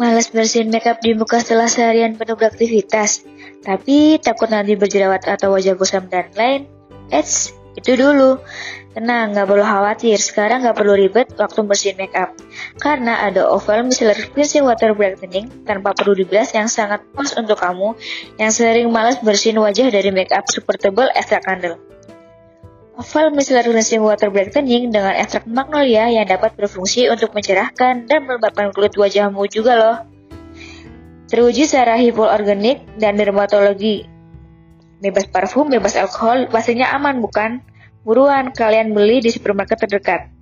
Malas bersihin makeup di muka setelah seharian penuh beraktivitas, tapi takut nanti berjerawat atau wajah kusam dan lain. Eits, itu dulu. Tenang, nggak perlu khawatir. Sekarang nggak perlu ribet waktu bersihin makeup. Karena ada Oval Micellar Cleansing Water Brightening tanpa perlu dibilas yang sangat pas untuk kamu yang sering malas bersihin wajah dari makeup super tebal extra candle. Oval Micellar Cleansing Water Brightening dengan ekstrak magnolia yang dapat berfungsi untuk mencerahkan dan melembabkan kulit wajahmu juga loh. Teruji secara hipoallergenik dan dermatologi. Bebas parfum, bebas alkohol, pastinya aman bukan? Buruan kalian beli di supermarket terdekat.